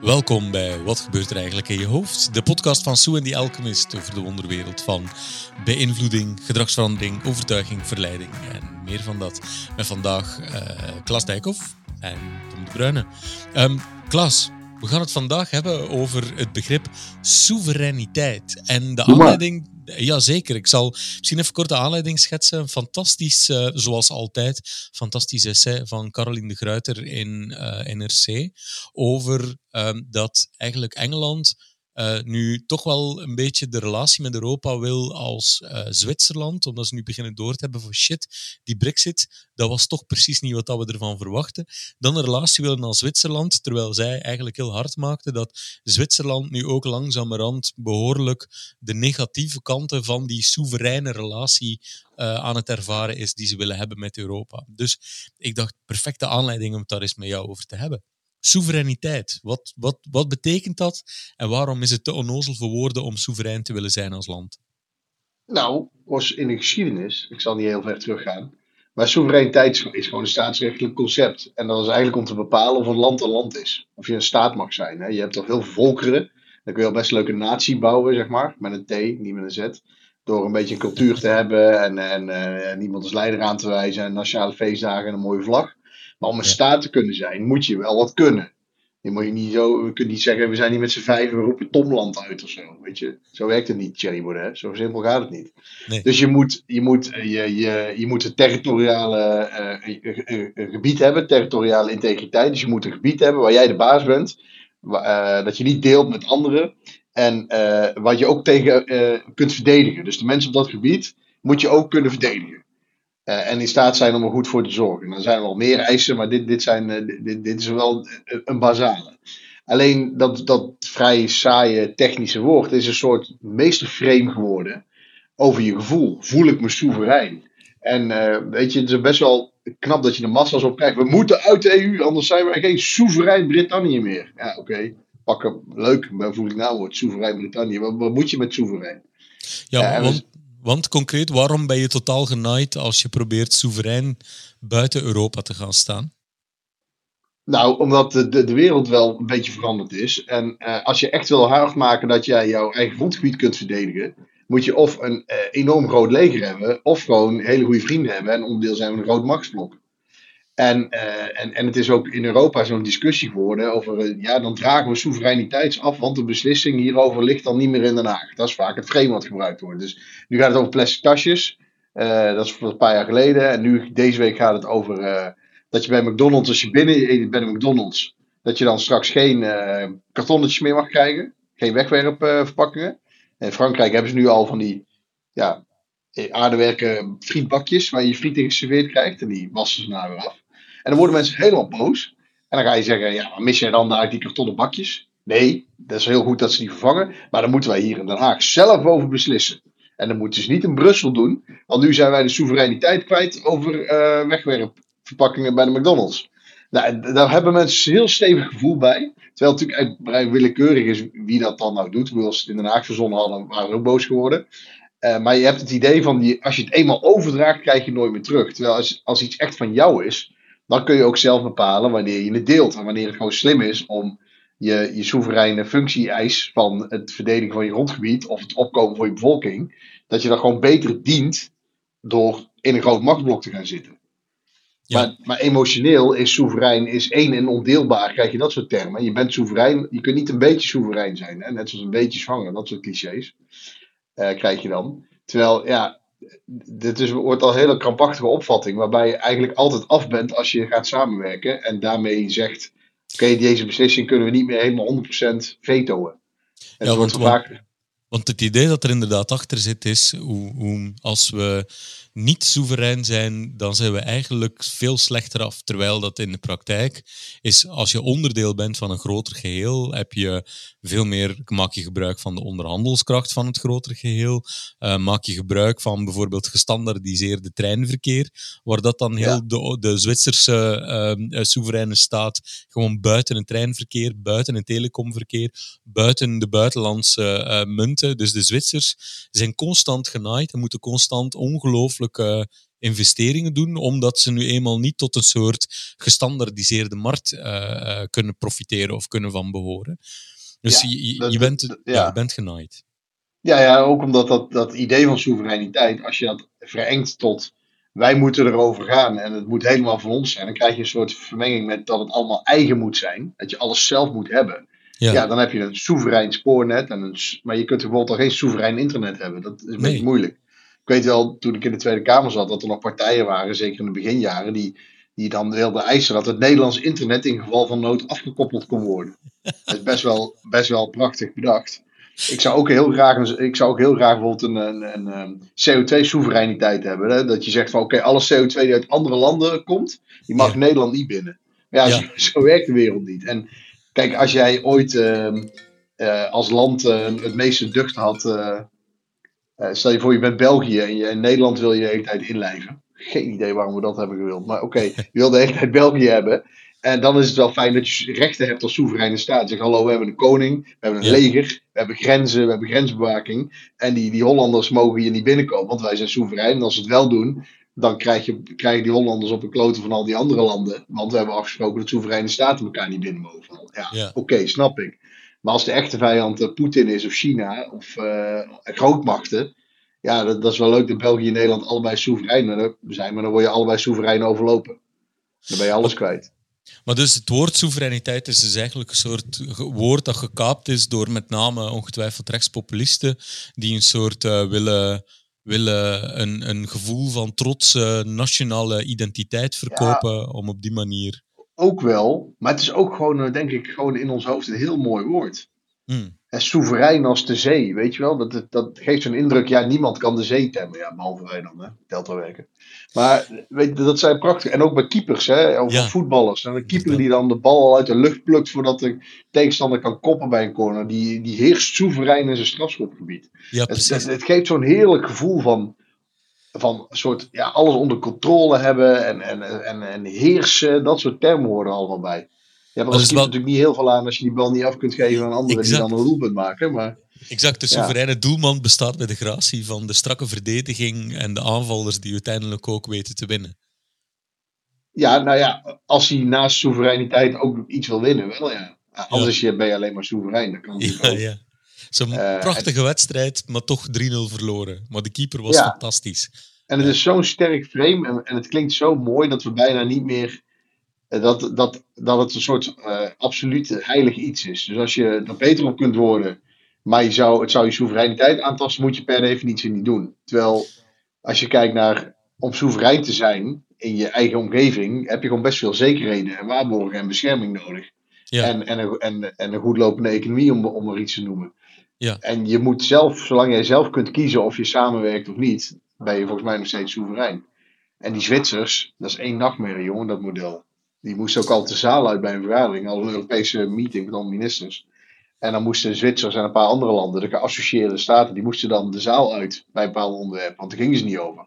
Welkom bij Wat gebeurt er eigenlijk in je hoofd? De podcast van Sue en the Alchemist over de wonderwereld van beïnvloeding, gedragsverandering, overtuiging, verleiding en meer van dat. Met vandaag uh, Klaas Dijkhoff en Tom de Bruyne. Um, Klaas, we gaan het vandaag hebben over het begrip soevereiniteit. En de aanleiding Jazeker, ik zal misschien even kort de aanleiding schetsen. Fantastisch, uh, zoals altijd, fantastisch essay van Caroline de Gruiter in uh, NRC over um, dat eigenlijk Engeland uh, nu toch wel een beetje de relatie met Europa wil als uh, Zwitserland, omdat ze nu beginnen door te hebben voor shit, die brexit, dat was toch precies niet wat we ervan verwachten. Dan een relatie willen als Zwitserland, terwijl zij eigenlijk heel hard maakten dat Zwitserland nu ook langzamerhand behoorlijk de negatieve kanten van die soevereine relatie uh, aan het ervaren is die ze willen hebben met Europa. Dus ik dacht, perfecte aanleiding om het daar eens met jou over te hebben soevereiniteit. Wat, wat, wat betekent dat en waarom is het te onnozel voor woorden om soeverein te willen zijn als land? Nou, in de geschiedenis, ik zal niet heel ver teruggaan, maar soevereiniteit is gewoon een staatsrechtelijk concept. En dat is eigenlijk om te bepalen of een land een land is. Of je een staat mag zijn. Hè. Je hebt toch heel veel volkeren. Dan kun je al best een leuke natie bouwen, zeg maar. Met een T, niet met een Z. Door een beetje een cultuur te hebben en, en, en iemand als leider aan te wijzen. En nationale feestdagen en een mooie vlag. Maar om een staat te kunnen zijn, moet je wel wat kunnen. Je moet je niet zo, we kunnen niet zeggen, we zijn niet met z'n vijf, we roepen Tomland uit of zo. Weet je, zo werkt het niet, Thierry Baudet. Zo simpel gaat het niet. Nee. Dus je moet, je, moet, je, je, je moet een territoriale uh, gebied hebben, territoriale integriteit. Dus je moet een gebied hebben waar jij de baas bent, uh, dat je niet deelt met anderen. En uh, wat je ook tegen kunt verdedigen. Dus de mensen op dat gebied moet je ook kunnen verdedigen. Uh, en in staat zijn om er goed voor te zorgen. Dan zijn er wel meer eisen, maar dit, dit, zijn, uh, dit, dit, is wel een basale. Alleen dat, dat vrij saaie technische woord is een soort meesterframe geworden over je gevoel. Voel ik me soeverein? En uh, weet je, het is best wel knap dat je de massa's op krijgt. We moeten uit de EU, anders zijn we geen soeverein Brittannië meer. Ja, oké. Okay. Pakken, leuk, maar voel ik nou woord, soeverein Brittannië. Wat, wat, moet je met soeverein? Ja, want, want concreet, waarom ben je totaal genaaid als je probeert soeverein buiten Europa te gaan staan? Nou, omdat de, de, wereld wel een beetje veranderd is. En uh, als je echt wil hard maken dat jij jouw eigen grondgebied kunt verdedigen, moet je of een uh, enorm groot leger hebben, of gewoon hele goede vrienden hebben en onderdeel zijn van een groot machtsblok. En, uh, en, en het is ook in Europa zo'n discussie geworden over, uh, ja, dan dragen we soevereiniteit af, want de beslissing hierover ligt dan niet meer in Den Haag. Dat is vaak het frame wat gebruikt wordt. Dus nu gaat het over plastic tasjes, uh, dat is een paar jaar geleden. En nu, deze week gaat het over dat je bij McDonald's, als je binnen bij McDonald's, dat je dan straks geen kartonnetjes meer mag krijgen, geen wegwerpverpakkingen. in Frankrijk hebben ze nu al van die, ja, aardewerken frietbakjes waar je friet in geserveerd krijgt. En die wassen ze nou weer af. En dan worden mensen helemaal boos. En dan ga je zeggen, ja, maar mis je dan daar die kartonnen bakjes? Nee, dat is heel goed dat ze die vervangen. Maar dan moeten wij hier in Den Haag zelf over beslissen. En dan moeten ze niet in Brussel doen. Want nu zijn wij de soevereiniteit kwijt over uh, wegwerpverpakkingen bij de McDonald's. Nou, daar hebben mensen een heel stevig gevoel bij. Terwijl het natuurlijk vrij willekeurig is wie dat dan nou doet. Als ze het in Den Haag verzonnen hadden, waren ze ook boos geworden. Uh, maar je hebt het idee van, die, als je het eenmaal overdraagt, krijg je het nooit meer terug. Terwijl als, als iets echt van jou is, dan kun je ook zelf bepalen wanneer je het deelt. En wanneer het gewoon slim is om je, je soevereine functie-eis van het verdedigen van je grondgebied of het opkomen voor je bevolking, dat je dan gewoon beter dient door in een groot machtsblok te gaan zitten. Ja. Maar, maar, emotioneel is soeverein is één en ondeelbaar, krijg je dat soort termen. Je bent soeverein, je kunt niet een beetje soeverein zijn, hè? net zoals een beetje zwanger, dat soort clichés uh, krijg je dan. Terwijl, ja, dit is, wordt al een hele krampachtige opvatting, waarbij je eigenlijk altijd af bent als je gaat samenwerken en daarmee zegt: Oké, deze beslissing kunnen we niet meer helemaal 100% vetoen. En ja, want, vaak... want, het idee dat er inderdaad achter zit is, hoe, hoe als we niet soeverein zijn, dan zijn we eigenlijk veel slechter af. Terwijl dat in de praktijk is, als je onderdeel bent van een groter geheel, heb je veel meer, maak je gebruik van de onderhandelskracht van het grotere geheel, uh, maak je gebruik van bijvoorbeeld gestandardiseerde treinverkeer, waar dat dan heel de, de Zwitserse uh, soevereine staat gewoon buiten het treinverkeer, buiten het telecomverkeer, buiten de buitenlandse uh, Dus de Zwitsers zijn constant genaaid en moeten constant ongelooflijk investeringen doen, omdat ze nu eenmaal niet tot een soort gestandardiseerde markt uh, kunnen profiteren of kunnen van behoren. Dus ja, je, je, bent, ja. ja. je bent genaaid. Ja, ja, ook omdat dat, dat idee van soevereiniteit, als je dat verengt tot wij moeten erover gaan en het moet helemaal van ons zijn, dan krijg je een soort vermenging met dat het allemaal eigen moet zijn, dat je alles zelf moet hebben. Ja, dan heb je een soeverein spoornet, en een, maar je kunt bijvoorbeeld al geen soeverein internet hebben. Dat is een beetje moeilijk. Ik weet wel, toen ik in de Tweede Kamer zat, dat er nog partijen waren, zeker in de beginjaren, die, die dan wilden eisen dat het Nederlands internet in geval van nood afgekoppeld kon worden. Dat is best wel, best wel prachtig bedacht. Ik zou ook heel graag, ik zou ook heel graag bijvoorbeeld een, een, een CO2-soevereiniteit hebben. Hè? Dat je zegt van oké, alle CO2 die uit andere landen komt, die mag Nederland niet binnen. Maar ja, Zo, werkt de wereld niet. En kijk, als jij ooit ehm, eh, als land uh, het meeste ducht had. Uh, stel je voor, je bent België en je in Nederland wil je de hele tijd inlijven. Geen idee waarom we dat hebben gewild. Maar oké, je wil de hele tijd België hebben. En dan is het wel fijn dat je rechten hebt als soevereine staat. Zeg, hallo, we hebben een koning, we hebben een leger, we hebben grenzen, we hebben grensbewaking. En die, die Hollanders mogen hier niet binnenkomen, want wij zijn soeverein. En als ze het wel doen, dan krijg je, krijgen die Hollanders op een kloten van al die andere landen. Want we hebben afgesproken dat soevereine staten elkaar niet binnen mogen. Ja, oké, snap ik. Maar als de echte vijand uh, Poetin is of China of uh, grootmachten. Ja, dat, dat, is wel leuk dat België en Nederland allebei soeverein zijn. Maar dan word je allebei soeverein overlopen. Dan ben je alles kwijt. Maar dus het woord soevereiniteit is dus eigenlijk een soort woord dat gekaapt is door met name ongetwijfeld rechtspopulisten die een soort uh, willen, willen een, een gevoel van trotse nationale identiteit verkopen om op die manier... Ook wel, maar het is ook gewoon, eh, denk ik, gewoon in ons hoofd een heel mooi woord. Hmm. En soeverein als de zee, weet je wel? Dat, dat geeft zo'n indruk, ja, niemand kan de zee temmen. Ja, behalve wij dan, hè? Delta werken. Maar weet dat zijn prachtig. En ook bij keepers, hè? Of voetballers. En een keeper die dan de bal al uit de lucht plukt voordat de tegenstander kan koppen bij een corner. Die, die heerst soeverein in zijn strafschopgebied. Ja. Het, het, geeft zo'n heerlijk gevoel van, van een soort, ja, alles onder controle hebben en, en, en, en heersen. Dat soort termen horen allemaal bij. Ja, maar dat is natuurlijk niet heel veel aan als je die bal niet af kunt geven aan anderen die dan een doelpunt maken. Maar, exact, de soevereine doelman bestaat bij de gratie van de strakke verdediging en de aanvallers die uiteindelijk ook weten te winnen. Ja, nou ja, als hij naast soevereiniteit ook iets wil winnen, wel ja. Anders ben je alleen maar soeverein. Dat kan ja, ook. ja. Zo'n uh, prachtige wedstrijd, maar toch 3-0 verloren. Maar de keeper was fantastisch. En het is zo'n sterk frame en, en het klinkt zo mooi dat we bijna niet meer eh, dat, dat, dat het een soort uh, absoluut heilig iets is. Dus als je er beter op kunt worden, maar je zou, het zou je soevereiniteit aantasten, moet je per definitie niet doen. Terwijl als je kijkt naar om soeverein te zijn in je eigen omgeving, heb je gewoon best veel zekerheden en waarborgen en bescherming nodig. Ja. En, en, een, en, en een goed lopende economie, om, om er iets te noemen. Ja. En je moet zelf, zolang jij zelf kunt kiezen of je samenwerkt of niet, ben je volgens mij nog steeds soeverein. En die Zwitsers, dat is één nachtmerrie, jongen, dat model. Die moest ook al de zaal uit bij een vergadering, al een Europese meeting met alle ministers. En dan moesten Zwitsers en een paar andere landen, de geassocieerde staten, die moesten dan de zaal uit bij een bepaald onderwerp, want daar gingen ze niet over.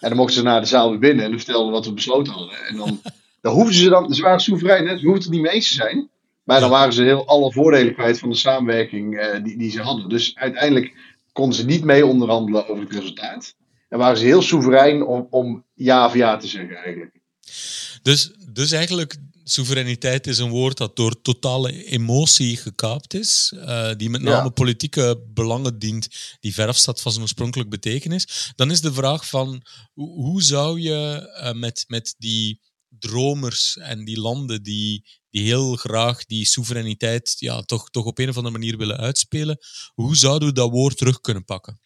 En dan mochten ze naar de zaal weer binnen en dan vertelden wat we besloten hadden. En dan, dan hoefden ze dan, ze waren soeverein, hè? ze hoefden het niet mee eens te zijn. Maar dan waren ze heel alle voordelen kwijt van de samenwerking eh, die, die ze hadden. Dus uiteindelijk konden ze niet mee onderhandelen over het resultaat. En waren ze heel soeverein om, om ja of ja te zeggen eigenlijk. Dus, dus eigenlijk, soevereiniteit is een woord dat door totale emotie gekaapt is, uh, die met name politieke belangen dient, die ver afstaat van zijn oorspronkelijke betekenis. Dan is de vraag van, hoe zou je uh, met, met die dromers en die landen die, die heel graag die soevereiniteit ja, toch, toch op een of andere manier willen uitspelen, hoe zouden we dat woord terug kunnen pakken?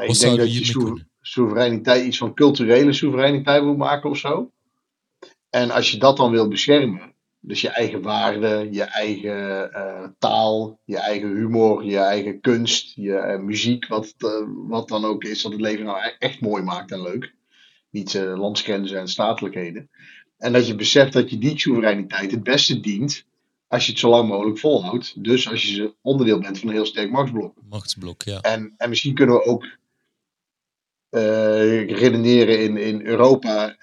Ik denk dat je soevereiniteit iets van culturele soevereiniteit moet maken of zo. En als je dat dan wil beschermen, dus je eigen waarde, je eigen uh, taal, je eigen humor, je eigen kunst, je uh, muziek, wat, uh, wat dan ook is, dat het leven nou e-, echt mooi maakt en leuk. Niet landsgrenzen en statelijkheden. En dat je beseft dat je die soevereiniteit het beste dient als je het zo lang mogelijk volhoudt. Dus als je onderdeel bent van een heel sterk machtsblok. Machtsblok, ja. En, en misschien kunnen we ook redeneren in, in Europa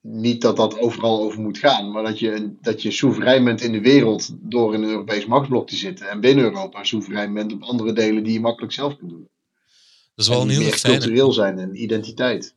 niet dat dat overal over moet gaan, maar dat je, dat je soeverein bent in de wereld door in een Europees machtsblok te zitten. En binnen Europa soeverein bent op andere delen die je makkelijk zelf kunt doen. Dat is wel en een heel meer fijne. cultureel zijn en identiteit.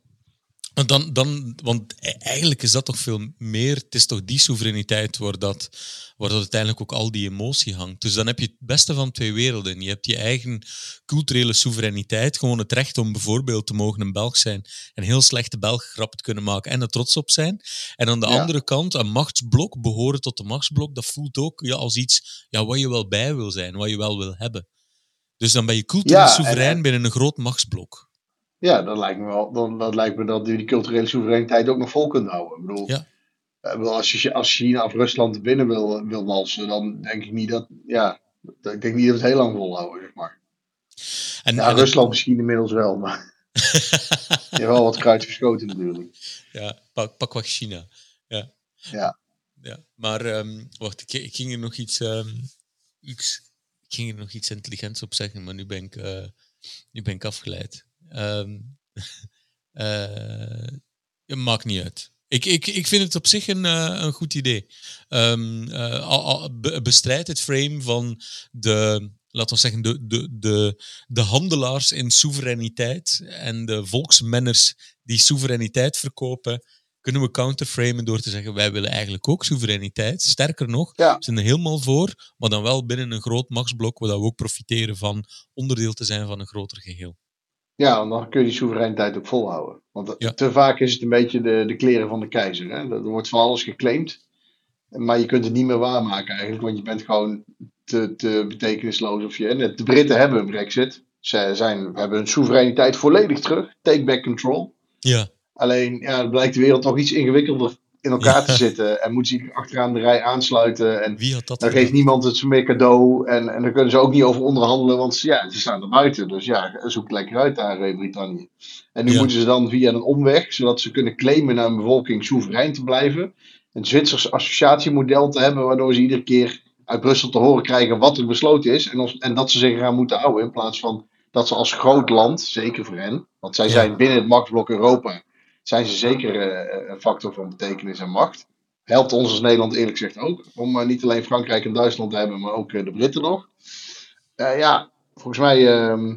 Want, dan, dan, want eigenlijk is dat toch veel meer. Het is toch die soevereiniteit waar dat, waar dat uiteindelijk ook al die emotie hangt. Dus dan heb je het beste van twee werelden. Je hebt je eigen culturele soevereiniteit, gewoon het recht om bijvoorbeeld te mogen een Belg zijn, een heel slechte Belg grap te kunnen maken en er trots op zijn. En aan de Ja. andere kant, een machtsblok, behoren tot de machtsblok, dat voelt ook ja, als iets ja, wat je wel bij wil zijn, wat je wel wil hebben. Dus dan ben je cultureel Ja, en- soeverein en- binnen een groot machtsblok. Ja, dat lijkt me wel. Dan, dat lijkt me dat die culturele soevereiniteit ook nog vol kunt houden. Ik bedoel, Ja. eh, als, je, als China of Rusland binnen wil, wil walsen, dan denk ik niet dat. Ja, dat- ik denk niet dat we het heel lang volhouden, zeg maar. En, Ja, en- Rusland misschien inmiddels wel, maar. Je hebt wel wat kruid verschoten natuurlijk. Ja, pak, pak wat China. Ja. Ja. ja. Maar ehm, wacht, ik, ik ging er nog iets, ehm, iets. Ik ging er nog iets intelligents op zeggen, maar nu ben ik, eh, nu ben ik afgeleid. Ehm eh, het maakt niet uit. Ik, ik, ik vind het op zich een, eh, een goed idee. Ehm eh, al, al- be- bestrijd het frame van de, laten we zeggen, de, de, de, de handelaars in soevereiniteit en de volksmenners die soevereiniteit verkopen, kunnen we counterframen door te zeggen, wij willen eigenlijk ook soevereiniteit. Sterker nog, Ja. we zijn er helemaal voor, maar dan wel binnen een groot machtsblok, waar we ook profiteren van onderdeel te zijn van een groter geheel. Ja, dan kun je die soevereiniteit ook volhouden. Want Ja. te vaak is het een beetje de, de kleren van de keizer. Hè? Er wordt van alles geclaimd. Maar je kunt het niet meer waarmaken eigenlijk. Want je bent gewoon te, te betekenisloos. Of je, en de Britten hebben een brexit. Ze zijn, hebben hun soevereiniteit volledig terug. Take back control. Ja, Alleen ja, blijkt de wereld toch iets ingewikkelder in elkaar te zitten. En moeten ze achteraan de rij aansluiten. En wie had dat dan geeft niemand het meer cadeau. En, en daar kunnen ze ook niet over onderhandelen, want ze- ja, ze staan er buiten. Dus ja, zoek het lekker uit daar, eh, Brittannië. En nu Ja. moeten ze dan via een omweg, zodat ze kunnen claimen naar een bevolking soeverein te blijven. Een Zwitsers associatiemodel te hebben, waardoor ze iedere keer uit Brussel te horen krijgen wat er besloten is. En, en dat ze zich eraan moeten houden. In plaats van dat ze als groot land, zeker voor hen, want zij zijn binnen het machtsblok Europa, zijn ze zeker eh, een factor van betekenis en macht helpt ons als Nederland eerlijk gezegd ook. Om eh, niet alleen Frankrijk en Duitsland te hebben, maar ook eh, de Britten nog. Ja, volgens mij ehm,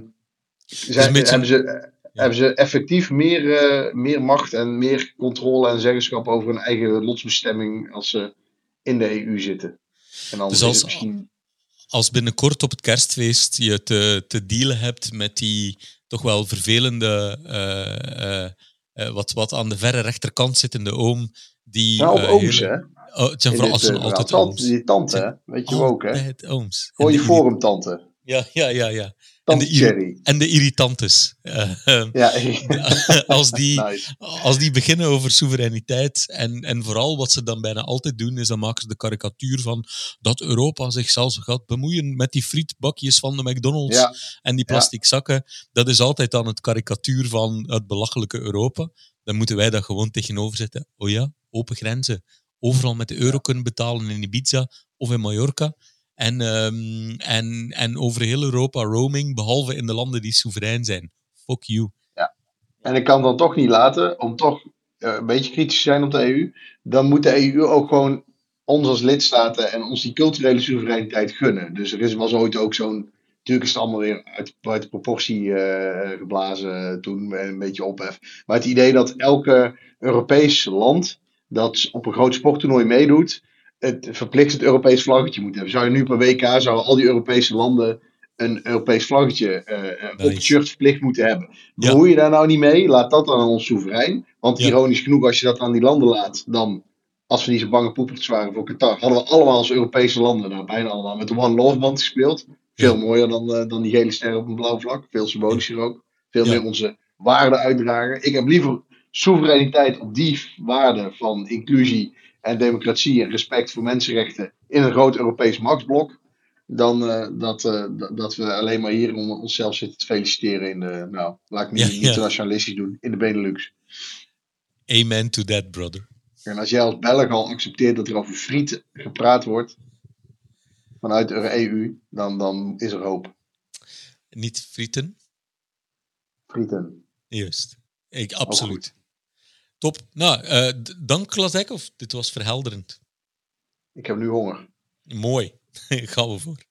zijn, een beetje- hebben, ze, hebben ze effectief meer, meer macht en meer controle en zeggenschap over hun eigen lotsbestemming als ze in de EU zitten. En dan Dus als- misschien... als binnenkort op het kerstfeest je te, te dealen hebt met die toch wel vervelende, wat, wat aan de verre rechterkant zittende oom, die... Nou, eh, ooms, hè? Oh, het zijn vooral zijn eh, altijd ooms. Tante- Die tante? Weet je ook, hè? Ooms. Gewoon En je de forumtante. Ja, ja, ja, ja. En de, Cherry. en de irritantes. Ja, als die, nice. als die beginnen over soevereiniteit en, en vooral wat ze dan bijna altijd doen, is dan maken ze de karikatuur van dat Europa zich zelfs gaat bemoeien met die frietbakjes van de McDonald's Ja, en die plastic zakken. Dat is altijd dan het karikatuur van het belachelijke Europa. Dan moeten wij dat gewoon tegenover zetten. Oh ja, open grenzen. Overal met de euro kunnen betalen in Ibiza of in Mallorca. En, ehm, en, en over heel Europa roaming, behalve in de landen die soeverein zijn. Fuck you. En ik kan dan toch niet laten, om toch eh, een beetje kritisch te zijn op de EU. Dan moet de EU ook gewoon ons als lidstaten en ons die culturele soevereiniteit gunnen. Dus er is, was ooit ook zo'n. Natuurlijk is het allemaal weer uit, buiten proportie eh, geblazen toen, een beetje ophef. Maar het idee dat elke Europees land dat op een groot sporttoernooi meedoet, het verplicht het Europees vlaggetje moet hebben. Zou je nu per WK, zouden al die Europese landen een Europees vlaggetje eh, op het shirt verplicht moeten hebben. Ja. Bemoei je daar nou niet mee? Laat dat dan aan ons soeverein. Want Ja. ironisch genoeg, als je dat aan die landen laat, dan, als we niet zo bange poepertjes waren voor Qatar, hadden we allemaal als Europese landen, nou bijna allemaal, met de One Love band gespeeld. Veel Ja. mooier dan, eh, dan die gele ster op een blauw vlak. Veel symbolischer ook. Veel meer onze waarden uitdragen. Ik heb liever soevereiniteit op die waarden van inclusie en democratie en respect voor mensenrechten in een groot Europees machtsblok. Dan eh, dat, eh, dat- dat we alleen maar hier om onszelf zitten te feliciteren in de, nou, laat ik niet, Ja, niet ja. doen, in de Benelux. Amen to that, brother. En als jij als Belg al accepteert dat er over friet gepraat wordt vanuit de EU, dan, dan is er hoop. Niet frieten? Frieten. Juist. Ik, absoluut. Top. Nou, eh, dank Klatekov. Dit was verhelderend. Ik heb nu honger. Mooi. Gaan we voor.